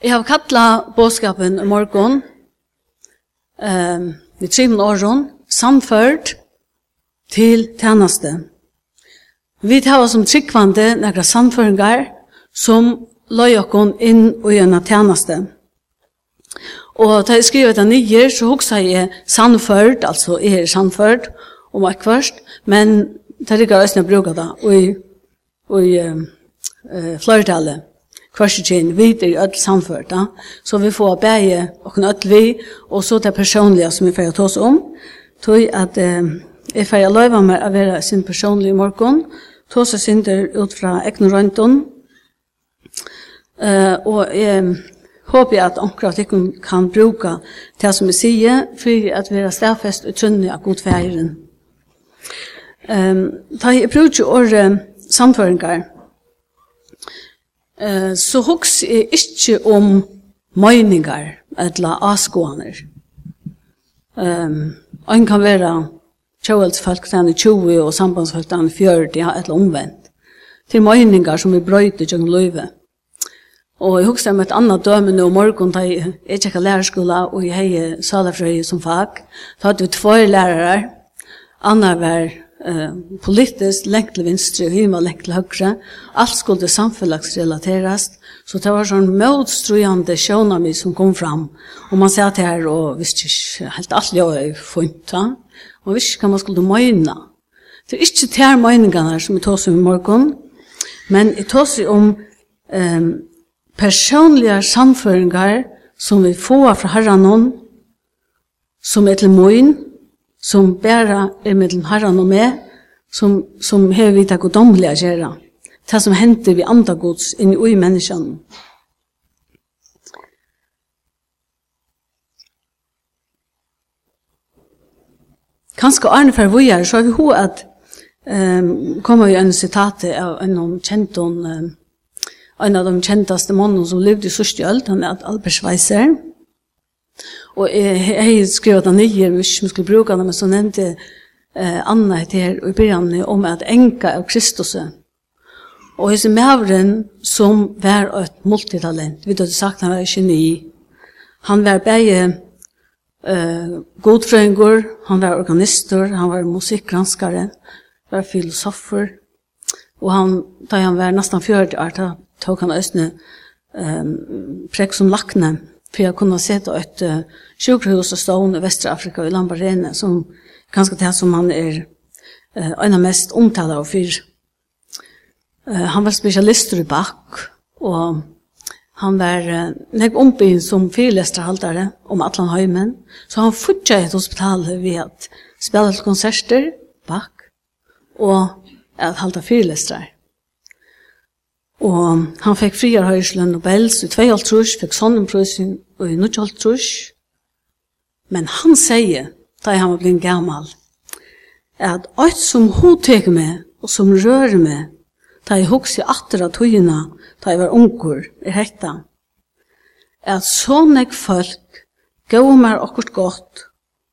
Jeg har kattla bådskapen i morgon, um, i trimen åren, samført til tjeneste. Vi tar oss som tryggvande nekra samføringar som løy okkon inn og gjerne tjeneste. Og da jeg skriver det nye, så hoksa jeg samført, altså jeg er samført, om akvarst, men det er ikke også når jeg bruker det, og i, og i uh, uh, korsutjen vid i öll samført, Så vi får bæge och en öll vi, og så det personliga som vi får ta oss om. Tog at eh, jeg får løyva meg å være sin personlige morgen, ta sin synder ut fra egnu røynton, eh, og jeg håper at omkring at jeg kan bruka det som jeg sier, for at vi er stedfest og trønne av godfeiren. Um, da jeg bruker året samføringar, eh, så hugs er ikke om møyningar eller avskåaner. Um, ein kan være folk den er 20 og sambandsfolk den er 40, ja, eller omvendt. Til møyningar som vi brøyter gjennom løyve. Og jeg husker om et annet døme nå morgen da jeg ikke har lærerskola og jeg har salafrøy som fag. Da hadde vi två lærere. Anna var eh, politiskt, lengt til vinstre, hyma lengt til høyre. Alt skulle samfunnslagsrelaterast, så det var sånn motstrøyende sjånami som kom fram. Og man sier at her, og visst ikke, helt alt jeg har funnet, og visst ikke hva man skulle møyna. Det er ikke de møyningene som vi tås om i morgen, men vi tås om um, personlige samføringar som vi får fra herren som er til møyne, som bæra er mellom herran og meg, som, som hever vi takk det godomlige gjøre. Det som henter vi andre gods inn i ui menneskene. Kanskje Arne for Vujar, så har vi hun at um, kommer jo en sitat av en av kjenton, um, en av de kjentaste mannen som levde i sørste han er Albert Schweizer, Og jeg, jeg skrev at han nye, hvis vi skulle bruke det, men så nevnte eh, Anna her i begynnelsen om at enka av Kristus. Og hese mævren som var et multitalent, vi hadde sagt han var geni, han var bare eh, godfrøyngur, han var organister, han var musikkgranskare, var filosofer, og han, da han var nesten 40 år, da tok han østene eh, prekk som lakne, för jag kunde sett ett uh, sjukhus och stående i västra Afrika i Lambarene som ganska det som han är uh, en av mest omtalade av fyr. Uh, han var specialist i back och han var uh, nek ombyn som fyrirlestrarhaltare om Atlanheimen så han fortsatte ett hospital vid att spela konserter back och att halta fyrirlestrar. Og han fikk friar høyslen Nobels i 2,5 fikk sonnenprøysen i 9,5 Men han sier, da han var blitt gammal, at alt som hun teker meg, og som rører meg, da jeg hokser atter av tøyene, da jeg var unger, er hekta, at sånn jeg folk gav meg akkurat godt,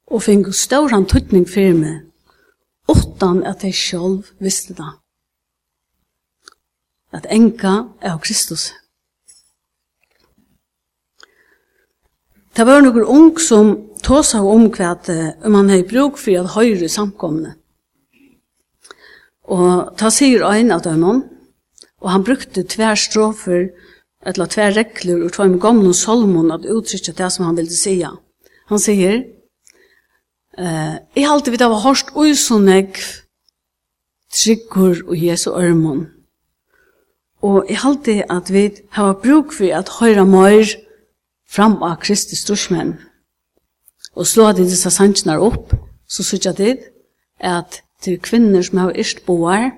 og finner ståran tøytning for meg, åttan at jeg selv visste det at enka av Kristus. Det var noen ung som tåsa om hva om han har bruk for at høyre samkomne. Og ta sier ein av dem, og han brukte tver strofer, eller tver rekler, og tver med gamle solmon at uttrykja det som han ville si. Han sier, eh, «Jeg halte vidt av hårst uisonek, tryggur og Jesu ørmon.» Og jeg halte at vi har bruk for at høyre mer fram av Kristi storsmenn. Og slå at disse sannsjoner opp, så synes jeg det at til kvinner som har ist boar,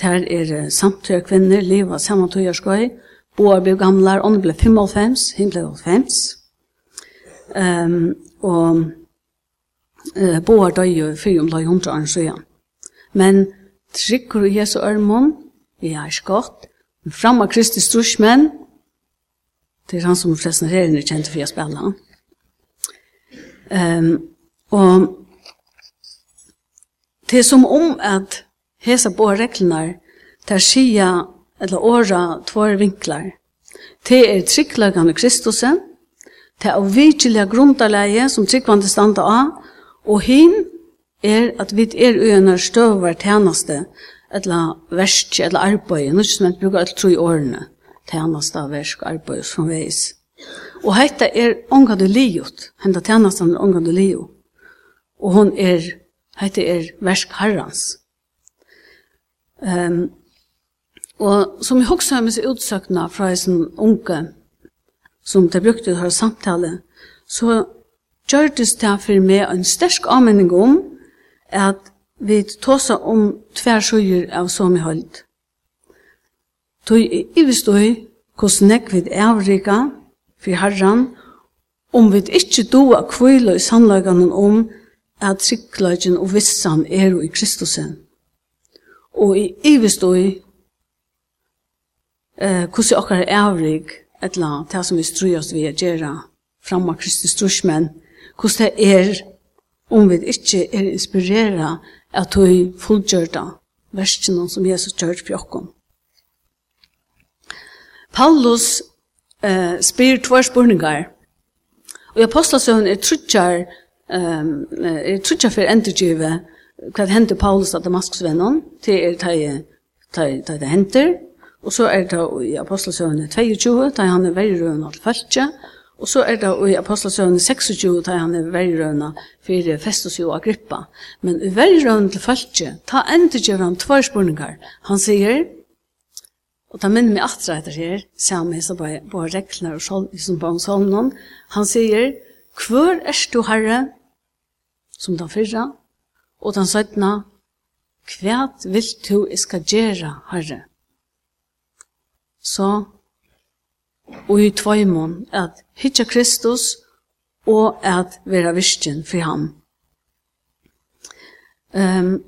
der er samtøyre kvinner, liva saman tøyre skøy, boar ble og ånden ble 55, hun ble 85. Um, og uh, boar døy jo fyrir om løy hundra år siden. Men trykker og jesu ørmån, vi ikke godt, Fram av Kristi Storsmenn, det er han som forresten her er kjent for å spille. Um, og det er som om at hese på reglene der sier eller åra tvår vinklar. Det er trygglagande Kristusen, det er avvitsilja grundarleie som tryggvande standa av, og hin er at vi er uenar støvar tjeneste eller versk, eller arbeid, nå som man bruker alle tre årene, tjeneste, versk, arbeid, som veis. Og hette er ångan du liot, henne tjeneste er ångan du liot, og hon er, hette er versk herrans. Um, og som jeg også har med seg utsøkna fra en sånn unge, som det brukte å ha samtale, så gjør det stedet for meg en sterk anmenning om at Vi tåsa om tver sjøyer av som i høyld. Tøy i bestøy, hos nek vi avrika, for herran, om vi ikkje doa kvila i sannlaganen om at trygglagin og vissan er i Kristusen. Og i ivestøy, eh, hos i okkar avrik, etla, det som vi strøyast vi er gjerra, av Kristus strusmen hos det er, om vi ikkje er inspirera at hun fullgjørte verskene som Jesus gjør for oss. Paulus eh, spyr tvær spørninger. Og i apostelsøvn er trutjar um, er trutjar for endurgive hva hender Paulus av Damaskusvennen til er det det henter. Og så er det i apostelsøvn 22, da han er veldig røvn av feltje, Og så er det i Apostelsøvnen 26, da han er verrøvna for Festus og Agrippa. Men i verrøvnen til Falkje, ta enda gjør han tvær spørninger. Han sier, og ta minner meg atra etter her, sammen med på, på reglene og sol, som på solnen, han sier, hver er du herre, som den fyrre, og den søttene, hva vil du iska gjøre herre? Så og i tvøymon at hitja Kristus og at vera virkjen for ham. Um,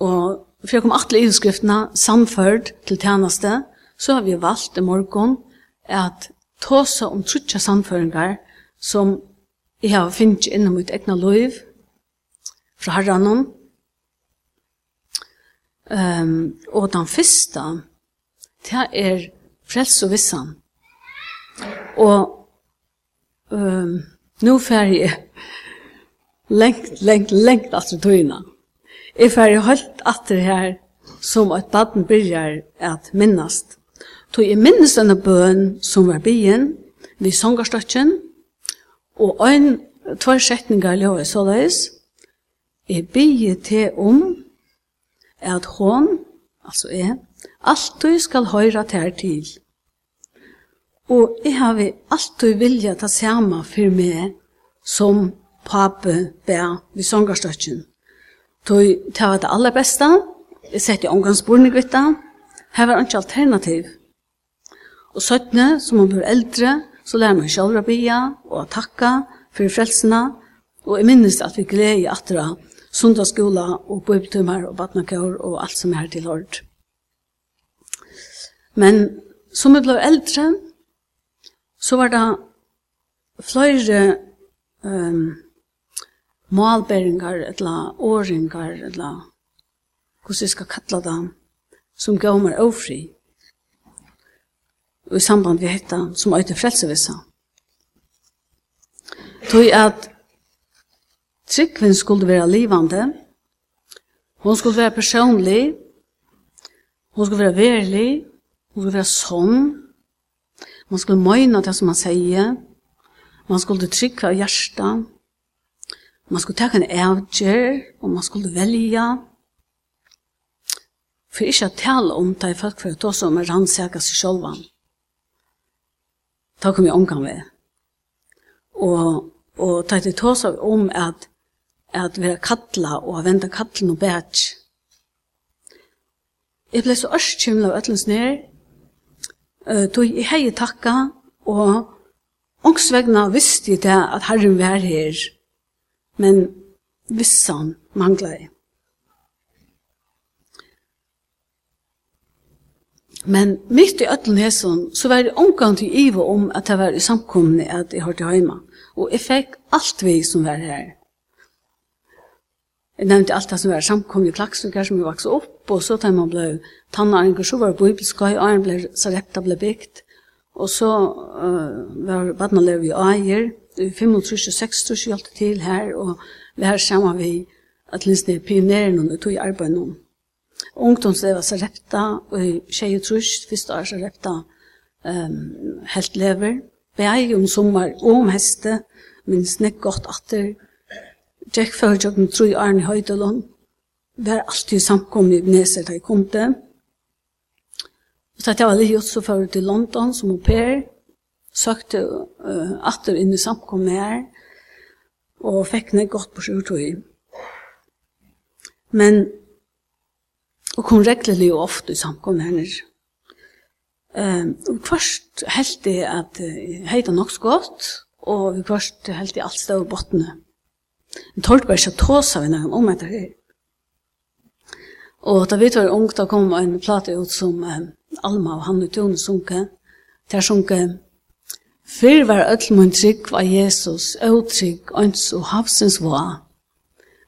og for jeg kom atle i skriftene samført til tjeneste, så har vi valgt i morgen at tåse om trutja samføringar som jeg har finnet innom mitt egna liv fra herranen. Um, og den første, det er frels og vissan. Og um, nå fer jeg lengt, lengt, lengt atter tøyna. Jeg fer jeg holdt atter her som at baden byrjar at minnast. Tog jeg minnes denne bøen som var byen, vi sangarstøtjen, og ein tvær setningar løy såleis, jeg bygge til om at hon, altså jeg, Altui skal høyra tær til. Og eg havi du vilja ta sama fyrir meg som pape bær vi songarstøtjen. Du tar det aller beste, jeg setter omgangs borne da, her var ikke alternativ. Og søttene, som man blir eldre, så lærer man selv å bia og takka for frelsene, og jeg minnes at vi gleder i atra sundagsskola og bøybtumar og badnakår og alt som er til hård. Men som jeg ble eldre, så var det flere um, malbæringer, eller åringer, eller hvordan jeg skal kalle det, som gav meg ofri. Og i samband vi hette, som øyte frelsevissa. Tog at tryggven skulle være livande, hun skulle være personlig, hun skulle være verlig, og være sånn. Man skulle møyne det som man sier. Man skulle trykke av hjertet. Man skulle ta en avgjør, og man skulle velge. For ikke å tale om det folk for å ta som er rannsaker seg selv. Da kom jeg omgang ved. Og, og det er ta seg om at at vi har kattla og at venda kallen og bæts. Jeg ble så ørskymla av ætlens nere, uh, tog jeg hei takka, og ångsvegna visste jeg det at Herren var her, men vissan mangla jeg. Men mitt i ötlen hesson, så var det omgang til ivo om at jeg var i samkomne at jeg hørte hjemme. Og jeg fikk alt vi som var her. Jeg nevnte alt det som var samkommet i Klaksviker som vi vokste opp, og så da man ble tannaringer, så var det bibelsk, og han ble så rett ble bygd. Og så uh, var badna badnalev i Ayer, 35-36 år det til her, og vi her sammen vi at linsne det pionerene og tog i arbeid nå. Ungdomslevet sarepta, og i tjej og trus, første år så sarepta, um, helt lever. Vi er jo om sommer, og om heste, minst nek godt atter, Jack følg jeg med tru Arne Høydelån. Var alltid samkommet i Neser da jeg kom til. Og så at jeg var litt gjort så før til London som au pair. Søkte uh, atter inn i samkommet her. Og fikk ned godt på sjurtøy. Men og kom reglelig og ofte i samkommet her. Um, og først helt det at uh, heita nok så godt, og vi først helt det alt stod i bottene. En tårt bare ikke tåsa vi noen om etter her. Og da vi var ung, da kom en plate ut som um, Alma og Hanne Tune sunke. Der sunke, Fyr var öll mun trygg var Jesus, øtrygg, øns og havsens var.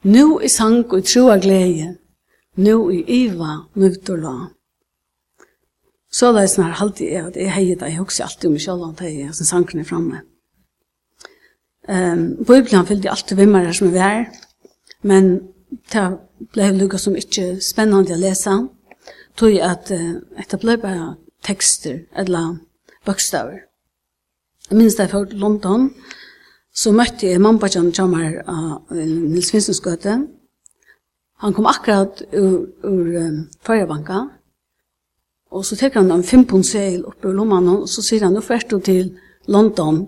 Nu i sang og trua glede, nu i iva, nøvd og la. Så da er snart halvtid jeg at jeg heier deg, jeg husker alltid om meg selv om det er, jeg som sangene er framme. Mm. Ehm Bibeln fyllde alltid vimmer her som vi er, men det ble lukket som ikke spennende å lese, tog at uh, det ble bare tekster eller bokstaver. Jeg minns da jeg var i London, så møtte jeg mamma John Jammer av uh, Nils Finsens gøte. Han kom akkurat ur, ur um, Førjebanka, og så tek han en 5 pund seil oppe ur lommene, og så sier han, nå først du til London,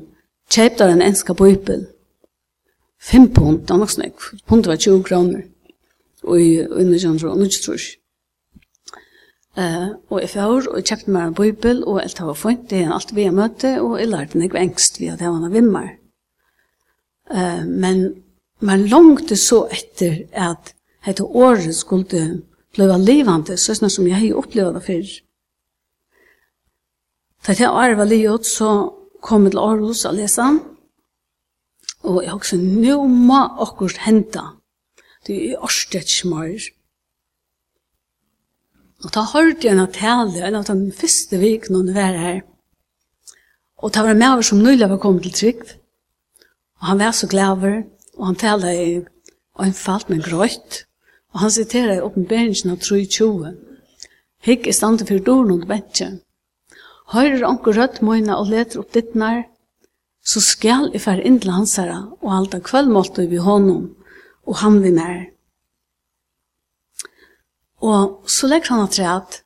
kjøpte den enska bøypel. Fem pund, det var nok snakk. Pund var 20 kroner. Og i underkjønner og nødgjøtrus. Uh, og jeg fjør, og jeg kjøpte meg en bøypel, og alt var fint, det er alt vi har møte, og jeg lærte meg engst ved at jeg var noen vimmer. Uh, men man langte så etter at dette året skulle bli livende, sånn som jeg har opplevd det før. Da jeg året var livet, så komme til Aarhus og lese. Og jeg har også, nå må akkurat hente. Det er årstettsmøyer. Og da hørte jeg en tale, en av de første vikene hun var her. Og det var en maver som nylig var kommet til Trygg. Og han var så glad og han talte i en falt med grøyt. Og han siterer i oppenberingen av 3.20. Hikk er standet for dårlig og bedre. Høyrer onkur rødt møyna og leter opp ditt nær, så skal jeg fære inn til hans herre og halte kvöldmåltøy vi hånden og han vi nær. Og så legger han at rett,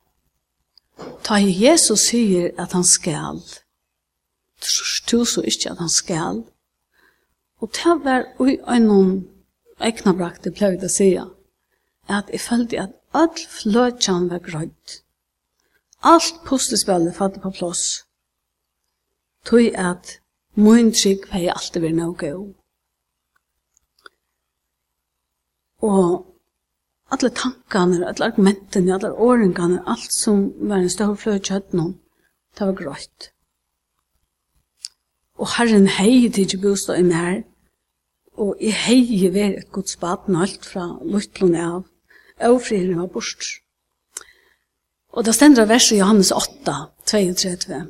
ta i Jesus sier at han skal, tu så ikke at han skal, og ta var ui øynon egna brakte pløyde sier, at jeg følte at all fløtjan var grøyt. Alt pustespillet fatt på plås. Tøy at mun trygg hei alltid vært noe gøy. Og alle tankene, alle argumentene, alle åringene, alt som var en stor fløy kjøtt noen, det var grøyt. Og herren hei til ikke bostad i mer, og jeg hei vært et godt spaten alt fra Lutlund av, og friheten var bort. Og da stender det verset Johannes 8, 32.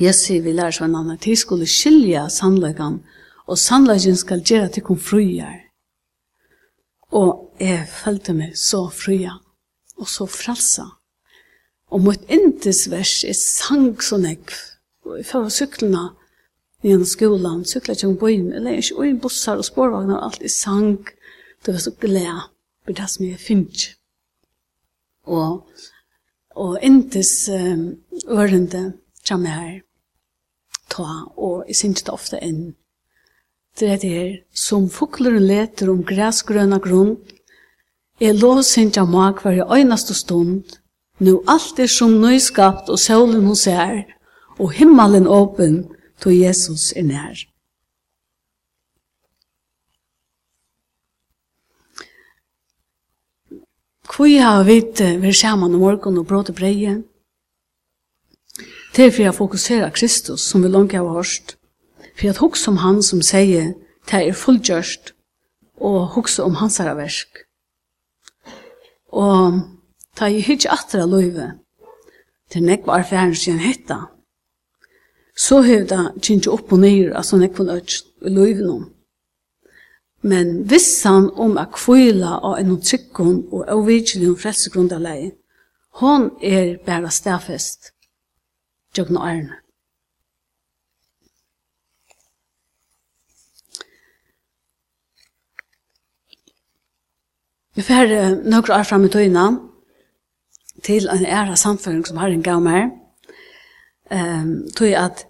Jesu vil lære seg en annen, til skulle skilja sannleggene, og sannleggene skal gjøre til hun fruer. Og jeg følte meg så fria og så fralsa. Og mot intes vers er sang så nekv. Og jeg følte syklene gjennom skolan, sykler ikke om bøyen, eller ikke om bussar og spårvagnar, alt er sang. Det var så glede, for det som jeg finner. Og og intes um, ørende kjem her. Ta, og jeg synes det ofte enn. Til det her, som fugleren leter om græsgrøna grunn, er låsint av mag hver øyneste stund, nu alt er som nøyskapt og solen hos er, og himmelen åpen, to Jesus er nær. Kvui har vi vært sammen om morgen og bråte breie. Det er for jeg fokuserer Kristus, som vi langt har hørt. For jeg husker om han som sier, det er fullgjørst, og husker om hans herre versk. Og ta i hyggje atra løyve, til nek var fjern sin hetta. Så høyda kjentje opp og nyr, altså nek var nødt i løyve noen. Men vissan om a kvila av en trykkon og avvigelig om frelsegrundarleie, hon er bæra stafest, tjøkna ærne. Vi fer nøkra år fram i tøyna til en æra samføring som har en gav mer, um, tøy at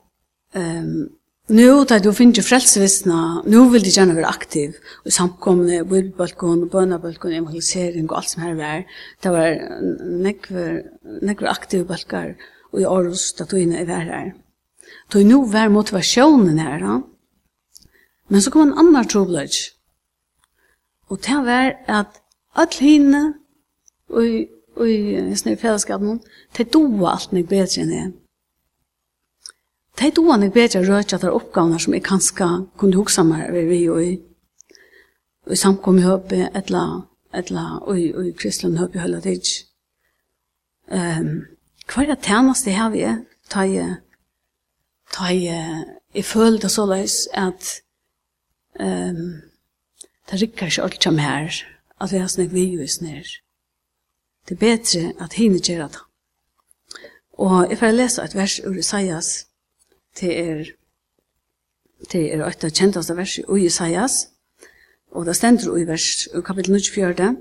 um, Nu tar du finner frelsevissna, nu vil de gjerne være aktiv i samkomne, bibelbalkon, bønabalkon, evangelisering og alt som her var. Det var nekve aktive balkar og i Aarhus da togene i vær her. Tog nu var motivasjonen her, da. Men så kom en annan trobladj. Og det var at alle henne og i, og i, i fellesskapen, det doa alt nek bedre enn. Det er doan jeg bedre det er oppgavene som jeg kanskje kunne huske meg ved vi og i, i samkommet høpe, etla, etla, og i, og i kristelen høpe høyla tids. Um, hva er det tjeneste her vi er? Ta jeg, ta jeg, jeg føler det så løs at um, det rikker ikke alt som her, at vi har snakket vi jo i snir. Det er bedre at hinne gjør det. Og jeg får lese et vers ur Isaias Det er det er et av kjentaste vers i Isaias, og det stender i vers kapittel 24.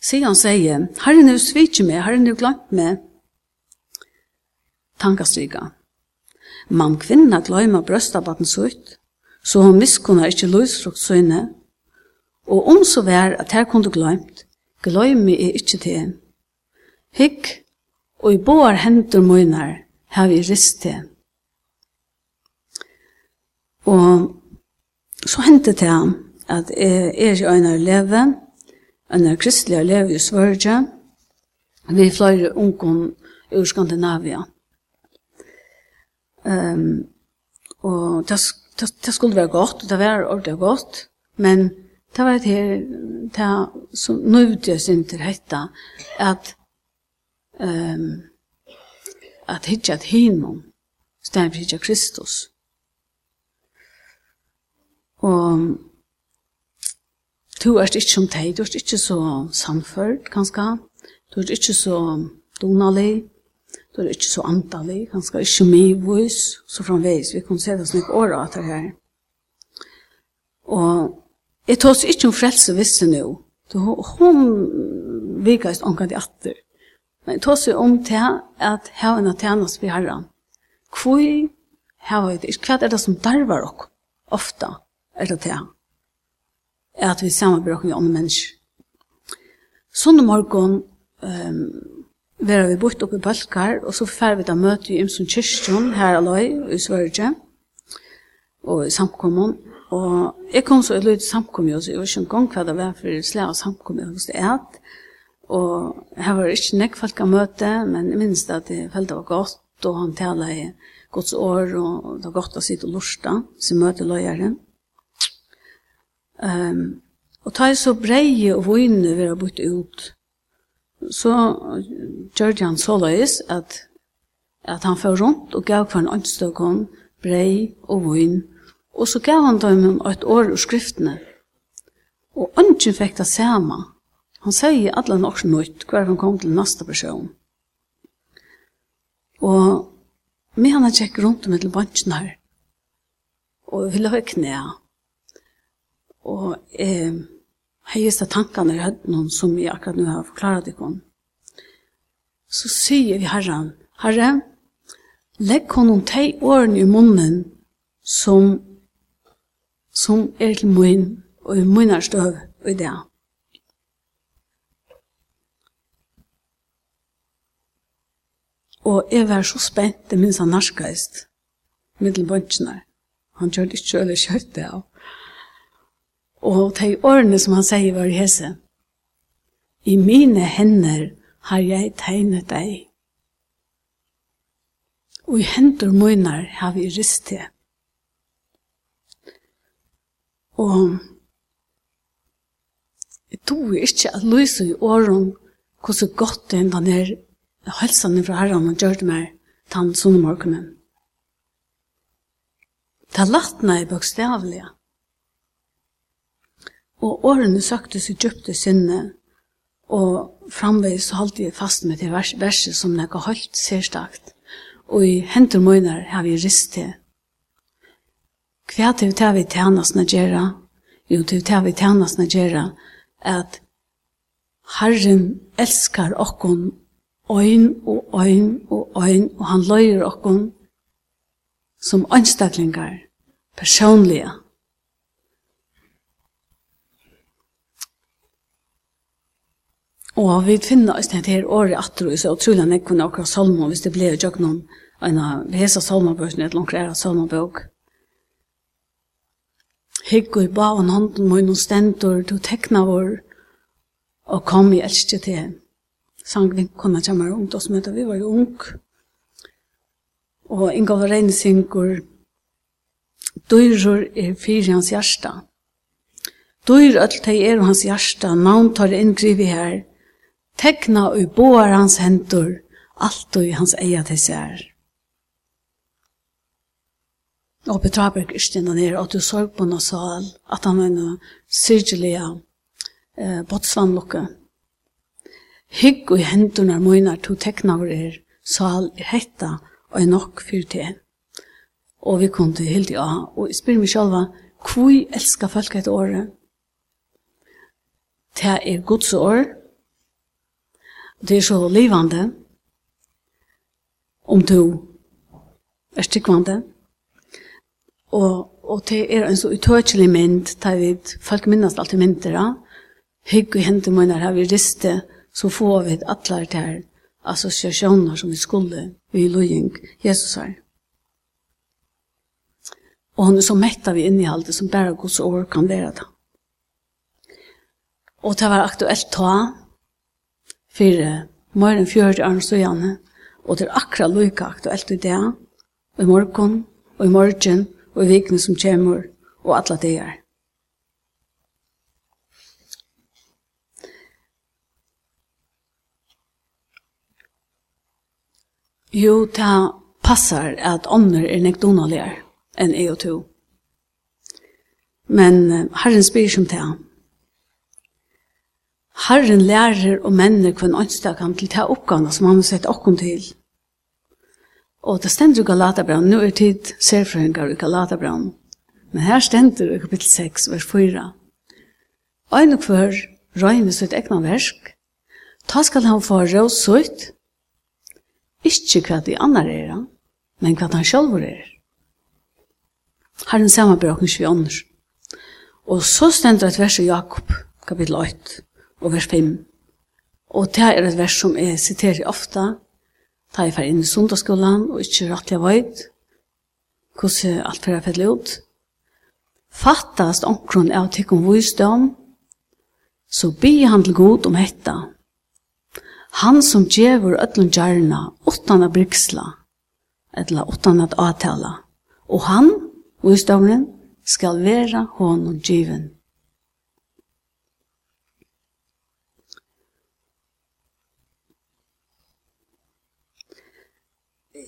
Sian sier, Herren er svitje med, Herren er glemt med tankastryga. Man kvinna gløyma brøstabatten sutt, så hon miskunna ikkje løysfrukt søyne og om så vær at her kunne gløymt, gløymi er ikkje til. Hikk, og i boar hendur møynar, har vi rist til. Og så hendte det han at jeg er i øyne leve, øyne kristelige leve i Sverige, vi er flere ungen ur Skandinavia. Um, og det, det, det skulle være godt, det var ordentlig godt, men det var det her, det som nøyde oss inn til dette, at um, at hitja at hinum, stedet hitja Kristus. Og du er ikke som deg, du er ikke så samført, kanskje. Du er ikke så donalig, du er ikke så antallig, kanskje ikke medvis, så framveis. Vi kan se det som ikke året etter her. Og jeg tar oss ikke om frelse visse nå. Du, hun vikast omkring de atter. Men jeg tar jo om til at her er tjene oss ved herren. Hvor her er det? Hva er det som darver dere? Ofte er det til er at vi samarbeider dere med andre mennesker. Sånn om morgen um, var vi bort oppe i Balkar, og så fer vi da møte i Imsund Kyrstjon her aløy i Sverige, og i samkommun. Og jeg kom så i lyd samkommun, så jeg var ikke en gang hva det var for slag av samkommun hos det at, Og her var ikke nekk folk å møte, men jeg minns at det følte var godt, og han taler i gods år, og det var godt å sitte og lorsta, så møte løyeren. Um, og ta så breie og vunne vi har bytt ut, så gjør han så løys at, at han får rundt og gav hver en åndstøkken brei og vunne, og så gav han dem et år ur skriftene. Og ånden fikk det samme, Han sier alle nok nøyt hver han kom til neste person. Og vi han tjekk rundt om til bansjen her. Og ville ha knæ. Og eh, høyeste tankene i høyden som jeg akkurat nå har forklaret det kom. Så sier vi herren, Herre, legg honom tei årene i munnen som, som er til munn og i munnar støv og i det. Og jeg var så spent, det minns han narskaist, middelbøntjenar. Han kjørte ikke kjøle kjøtt det av. Og de årene som han sier var i hese, i mine hender har jeg tegnet deg. Og i hender møynar har vi rist til. Og jeg tror ikke at Louise i åren, hvordan godt det enda er halsen fra herren og gjør det mer tann sånne morgenen. Det latna i bøkstavlige. Og årene søktes i sinne, og framveis så holdt jeg fast med det vers, verset som jeg har holdt særstakt. Og i hentur møyner har vi rist til. Hva til det vi tjenas nægjera? Jo, til det vi tjenas nægjera, at Herren elskar okkon øyn og øyn og øyn, og han løyer okkon som ønstaklingar, personlige. Og vi finner oss dette her året atter, så utrolig han ikke kunne akkurat salmer, hvis det ble jo ikke noen, en av hese salmerbøsene, et langt rære salmerbøk. Hygg og i bavan hånden, må noen stentor, du tekna vår, og kom i elskje til henne sangvinkona oss ungdomsmøte, vi var jo ung. Og Inga var regnsynkor, døyrer er fyrir hans hjärsta. Døyr öll teg er hans hjärsta, navn tar inndrivi her, tekna ui boar hans hendur, allt ui hans eia til sær. Og betraberg Berg Ørstena nere, at du sorg på noe sal, at han var noe syrgelige eh, botsvannlukke. Hygg og hendurna møynar to teknaver er, sal er hetta og er nok fyrir til. Og vi kom til helt ja, og jeg spyr meg sjálfa, kvui elskar folk et året? Det er gods år, det er så livande, om du er stikkvande, og, og det er en så utøkelig mynd, det er vi, folk minnast alltid myndir, hygg og hendur møynar har vi riste, så får vi alla det här associationer som vi skulle i lojning Jesus här. Og han er så mettet vi inn i alt det som bare Guds år kan være det. Og det var aktuelt ta for mer enn 40 år stående, og det er akkurat lykke aktuelt i det, og i morgen, og i morgen, og i vikene som kommer, og alle det er. Jo, det passar at ånder er nekdonaligere enn jeg og to. Men Herren spyr som til ham. Herren lærer og menner hvem åndstakam til ta oppgavene som han har sett okkom til. Og det stender i Galatabran, nå er tid serfrøyngar i Galatabran. Men her stender i kapitel 6, vers 4. Ein og hver røyne sitt egna versk, ta skal han få råsutt, Ikke hva de andre er, men hva han selv er. Herren samarbeider oss vi ånders. Og så stender et vers i Jakob, kapittel 8, og vers 5. Og det er et vers som jeg siterer ofte, da jeg fer inn i sundagsskolen, og ikke rettelig jeg vet, hvordan alt fer jeg fedler ut. Fattast omkron av tikkum visdom, så be han til god om hetta, Han som djevur ötlun djarna utan att briksla, eller utan att atala, Og han, visdomren, skal vera honom djiven.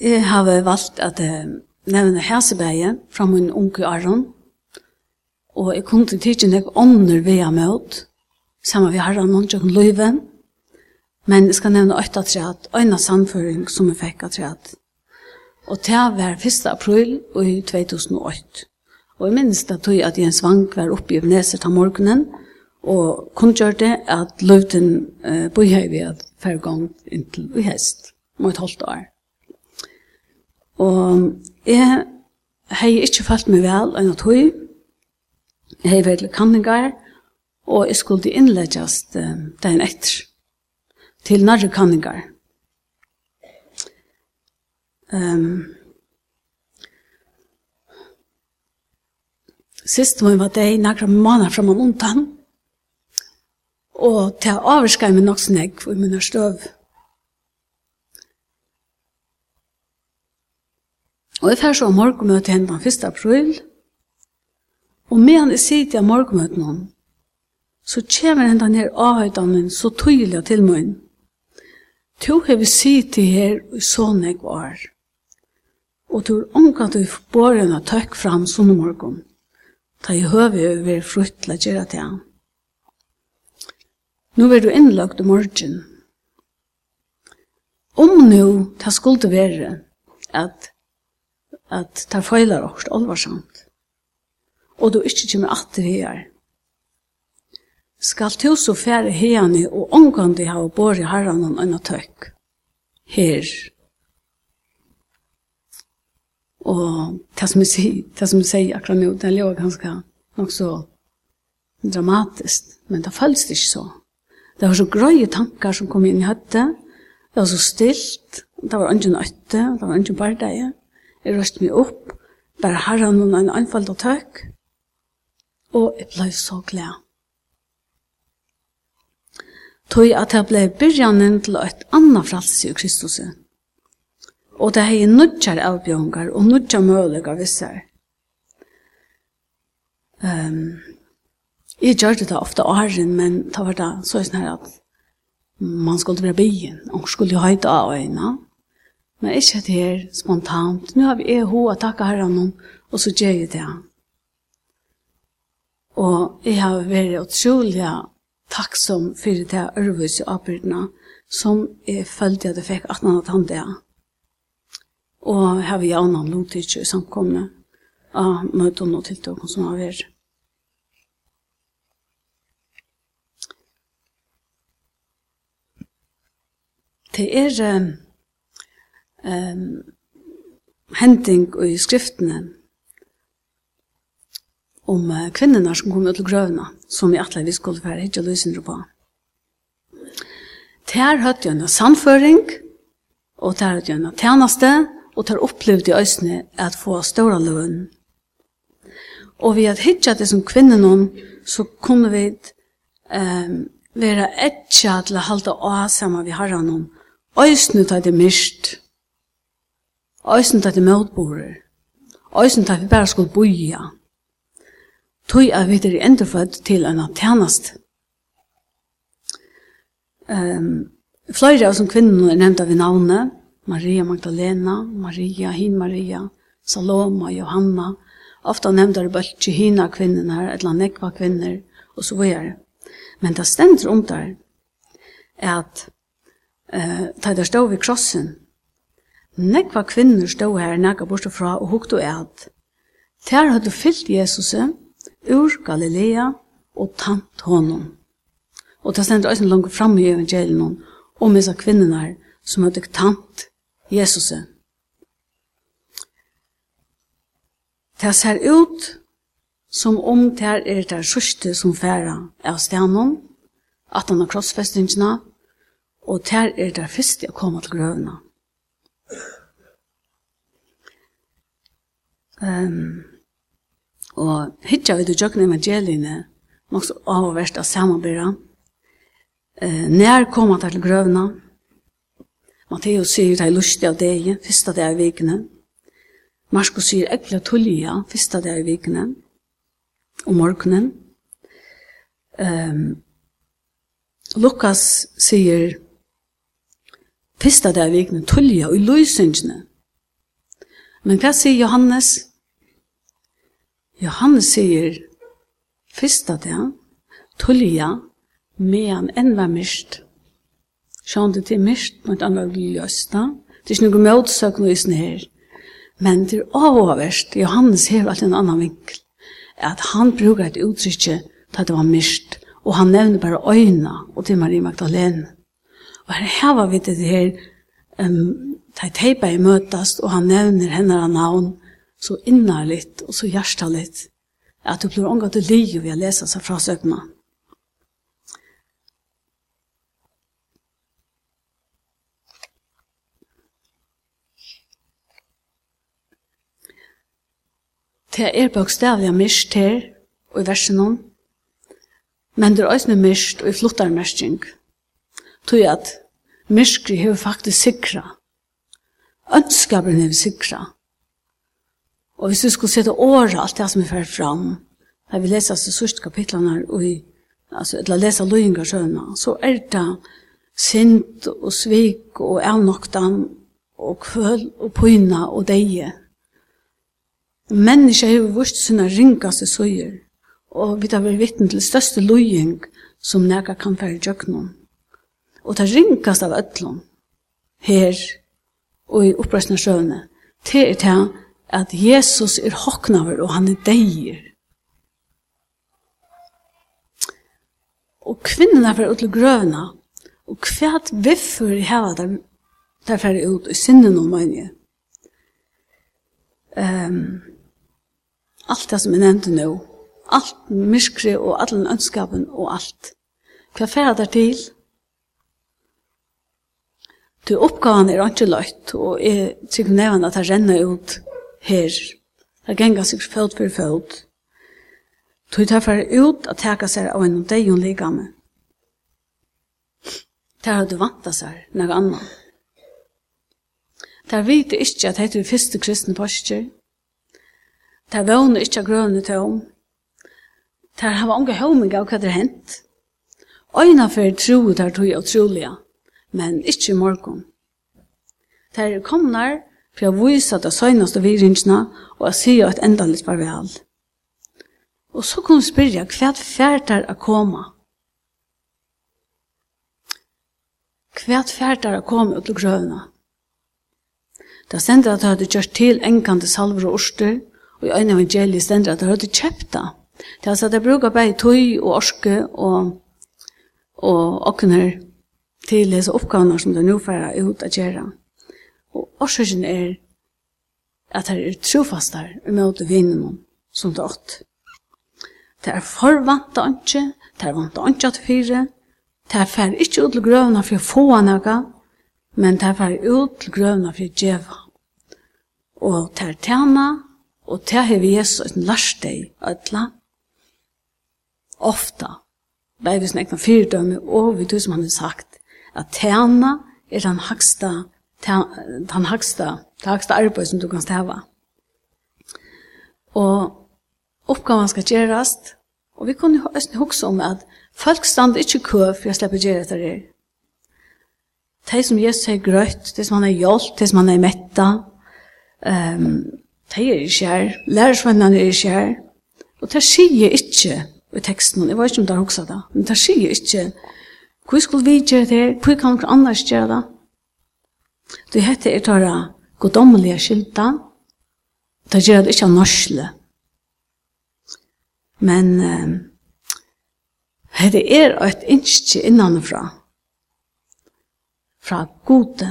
Jeg har valgt at jeg nevne Hesebeie fra min unge Aron, og jeg kunne til tidsen jeg ånder har møtt, sammen vi har noen Jørgen Løyven, Men jeg skal nevne åtta treat, øyne samføring som jeg fikk av treat. Og det var 1. april i 2008. Og jeg minnes det tog at Jens Vang var oppe i Ebenezer til morgenen, og kun gjør det at løvden uh, boi høy vi at færre gang inntil vi hest, mot et halvt år. Og jeg har ikke falt meg vel enn at høy, jeg har vært kanningar, og jeg skulle innleggjast uh, den etter til nærre kanningar. Um, sist må var det i nærre måneder fra man undan, og til å avvarske meg nok snakk for min støv. Og jeg fikk så morgenmøte henne den 1. april, og medan jeg sitter i morgenmøten henne, så kommer henne denne avhøytanen så tydelig til munnen. Tu hever siti her i sånne kvar. var, og tu er unga du borgen og tøkk fram sånne morgon, ta i høve over fruttla gjerra til han. Nu er du innlagt i morgen. Om nu, ta skulle være at, at ta feilar okst alvarsamt, og du ikke kommer atter her, skal tu så fære hene og omgående hava bor i herren og en tøkk. Her. Og det som jeg sier, det som jeg sier akkurat nå, det er jo ganske nok så dramatisk, men det føles ikke så. Det var så grøye tankar som kom inn i høtte, det var så stilt, det var ingen øtte, det var ingen bardeie. Jeg røste meg opp, bare herren og en anfall og tøkk, og jeg ble så glad tøy at det ble byrjanen til et annet fralse i Kristus. Og det er nødjar avbjørngar og nødjar mølige visser. Um, jeg gjør det da ofte åren, men det var da så sånn her at man skulle være byen, og skulle jo et av øynene. Men ikke det her spontant. Nå har vi er ho og takket herren om, og så gjør jeg det. Og jeg har vært utrolig takksom for det ærvus i arbeidene som jeg følte at jeg fikk 18 av tante. Og her var jeg annan lovtidse i samkomne av møtene og tiltakene som har vært. Det er um, hending i skriftene om uh, kvinnerna som kom ut til grøvene, som i atle vi skulle være ikke løsende løsindre på. Der høyt jeg en sannføring, og der høyt jeg en tjeneste, og der opplevde jeg øsne at få større løn. Og vi hadde hittet det som kvinnerne, så kunne vi um, være etja til å holde av sammen vi har noen. Øsne tar det mist. Øsne tar det motborer. Øsne tar vi bare skulle boja tog at vi er endefødt til en tjenest. Um, flere av som kvinnerne er nevnt av i navnet, Maria Magdalena, Maria, Hin Maria, Saloma, Johanna, ofte nevnt av bare hina kvinnerne her, eller nekva kvinner, og så videre. Men det stender om der, at eh, da der stod ved krossen, nekva kvinner stod her, nekva bortsett fra, og hukte og et. Der hadde fyllt Jesuset, ur Galilea og tant honom. Og det stendte også langt fram i evangelien om disse kvinnerne som hadde tant Jesus. Det ser ut som om det er det sørste som færa av stenen, at han har krossfestingene, og det er det første å komme til grøvene. Um, Og hitja vi du jøkken evangeliene, nok så avverst av samarbeidene. Eh, nær kommer til grøvna, Matteus sier det er lustig av deg, første dag i vikene. Marskos sier ekle tullia, første dag i vikene. Og morgenen. Um, Lukas sier første dag i vikene tullia og i. Men hva sier Johannes? Johannes sier, fyrsta det, tullja, mean enn var mist. Sjån det til mist, men det annar ljøsta. Det er ikke noe møtsøkende i her. Men det er avhåverst, Johannes hever alltid en annan vinkel, at han bruker et uttrykje til at det var mist, og han nevner bare øyna, og til Marie Magdalene. Og her har vi det her, um, til teipa i møtast, og han nevner henne av navn, så innerligt og så hjärtaligt at du blir ångat til lio ved å lese seg fra søkene. Det er bokstavlig av mist her, og i versen om, men det er også med mist og i flottarmestring. Tog at miskri har faktisk sikra. Ønskabren har sikra. Og hvis du skulle sette året alt det som er ferdig fram, da vi leser de sørste kapitlene her, og altså, eller leser løyninger sønne, så er det sint og svik og avnoktan og kvøl og pyna og deie. Mennesker har vurst sine ringaste søyer, og vi tar vært vittne til største løyning som nega kan være djøknum. Og det ringast av ødlom her og i opprøsne sjøene, det er det at Jesus er hoknaver og han er deir. Og kvinnerne var utle grøvna, og kvært viffur i heva der, der fer ut i sinnen om mønje. Um, alt det som er nevnt nå, alt myskri og all ønskapen og alt. Hva fer der til? Du oppgaven er ikke løyt, og jeg tykker nevnte at jeg renner ut her. Det gengar seg født for født. Tog tar for ut at teka seg av en deg og ligger med. Det har du vant seg noe annet. Det vet ikke at det er første kristne postur. Det vågner ikke av grøvene til om. Det har unge høyminger av hva det har hent. Øyna for tro der tog jeg utrolige, men ikke i morgen. Det er komnar for jeg viser det søgneste virringene, og jeg sier at endaligt var vel. Og så kunne vi spørre, hva fært er å komme? Hva fært er å komme ut til grøvene? Da stender at jeg hadde gjort til enkante salver og orster, og i øynene evangeliet stender at jeg hadde kjøpt det. Det er altså at jeg bruker bare tøy og orske og, og åkner til disse oppgavene som det nå får ut å gjøre. Og årsøkken er at det er trofast der i møte vinnene som det ått. Det er forvanta ikke, det er vant vanta ikke at fire, det er fer ikke ut til grøvene for å få noe, men det er fer ut til grøvene for å gjøre. Og det er tjena, og det har vi Jesus et lærst deg ødla, ofta, bare vi snakker fyrdømme, og vi tror som han har sagt, at tjena er den haksta den haksta, det haksta arbeid som du kan stava. Og oppgaven skal gjerast, og vi kunne østene om at folk stand ikke kø for jeg slipper gjere etter det. De som Jesus har grøyt, det som han har gjort, det som han har metta, um, de er ikke her, lærersvennene er ikke her, og det sier ikke i teksten, jeg vet ikke om det har huksa det, men det sier ikke, hvor skulle vi gjere det, hvor kan noen annars gjere det, Du hette er tåra godommelige skylda, det gjør det ikke av norsle. Men um, hette er et innskje innanfra, fra gode,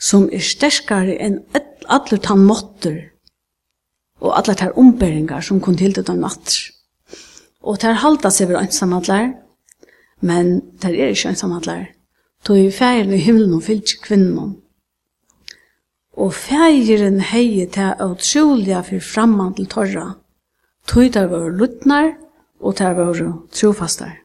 som er sterskare enn alle tann måtter, og alle tær omberingar som kom til det den natter. Og tær halda seg ved ønsamadlar, men tær er ikke ønsamadlar. Tog i ferien i himmelen og fyllt kvinnen og fægiren hei ta utrolig for framman til torra. Tøy der var lutnar, og der var trofastar.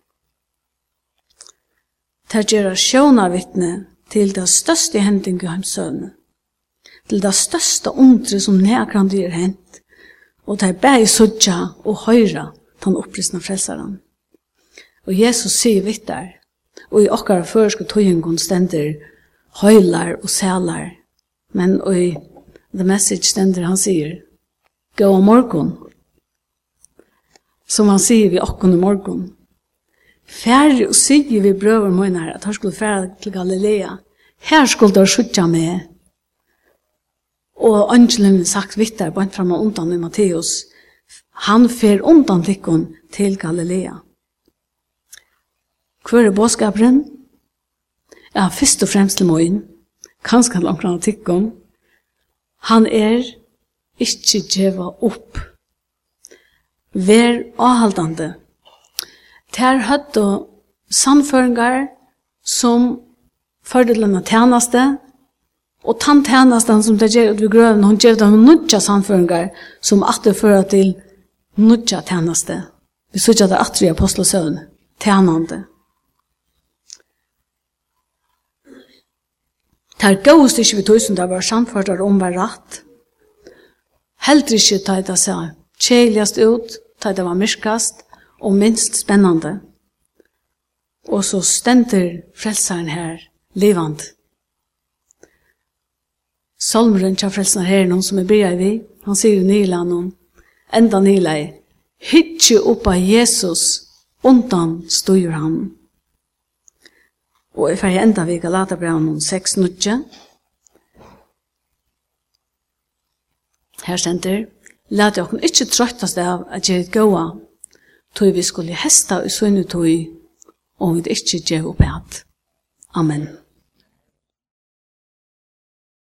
Der gjerra sjånavittne til det største hending i heimsøvnet, til det største ondre som nekrand er hent, og der bæg sudja og høyra den oppristna frelsaren. Og Jesus sier vittar, og i okkar føreske tøyengon stender høylar og sælar, Men i The Message stender han sier, Gå om morgon. Som han sier vi akkon i morgon. Færre og sier vi brøver møyner at her skulle færre til Galilea. Her skulle du skjutja med. Og angelen sagt vittar, bare fram og undan i Matteus. Han fer undan tikkun til Galilea. Hvor er båskaperen? Ja, først og fremst til møyner kanskje langt omkring tikk han er ikke djeva opp. Vær avhaldande. Ter høtt og sannføringar som fordelene tjeneste, og tann tjenesten som det gjør ut ved grøven, hun gjør det med nødja samføringar som atter fører til nødja tjeneste. Vi sier at det atter i apostlesøvn, tjenende. Det gavst ikke vi tog som det var samført om var rett. Helt ikke tar det seg kjeligast ut, tar det var myrkast og minst spennende. Og så stender frelseren her livand. Salmeren til frelseren her, noen som er bryr vi, han sier jo nyland om, enda nyland, Hitje oppa Jesus, undan styr han. Og jeg ferdig enda vi Galaterbraun om seks nudje. Her stender, lade okken ikkje trøttast av at jeg er gåa, tog vi skulle hesta i søgnet tog, og vi ikkje gjør opp Amen.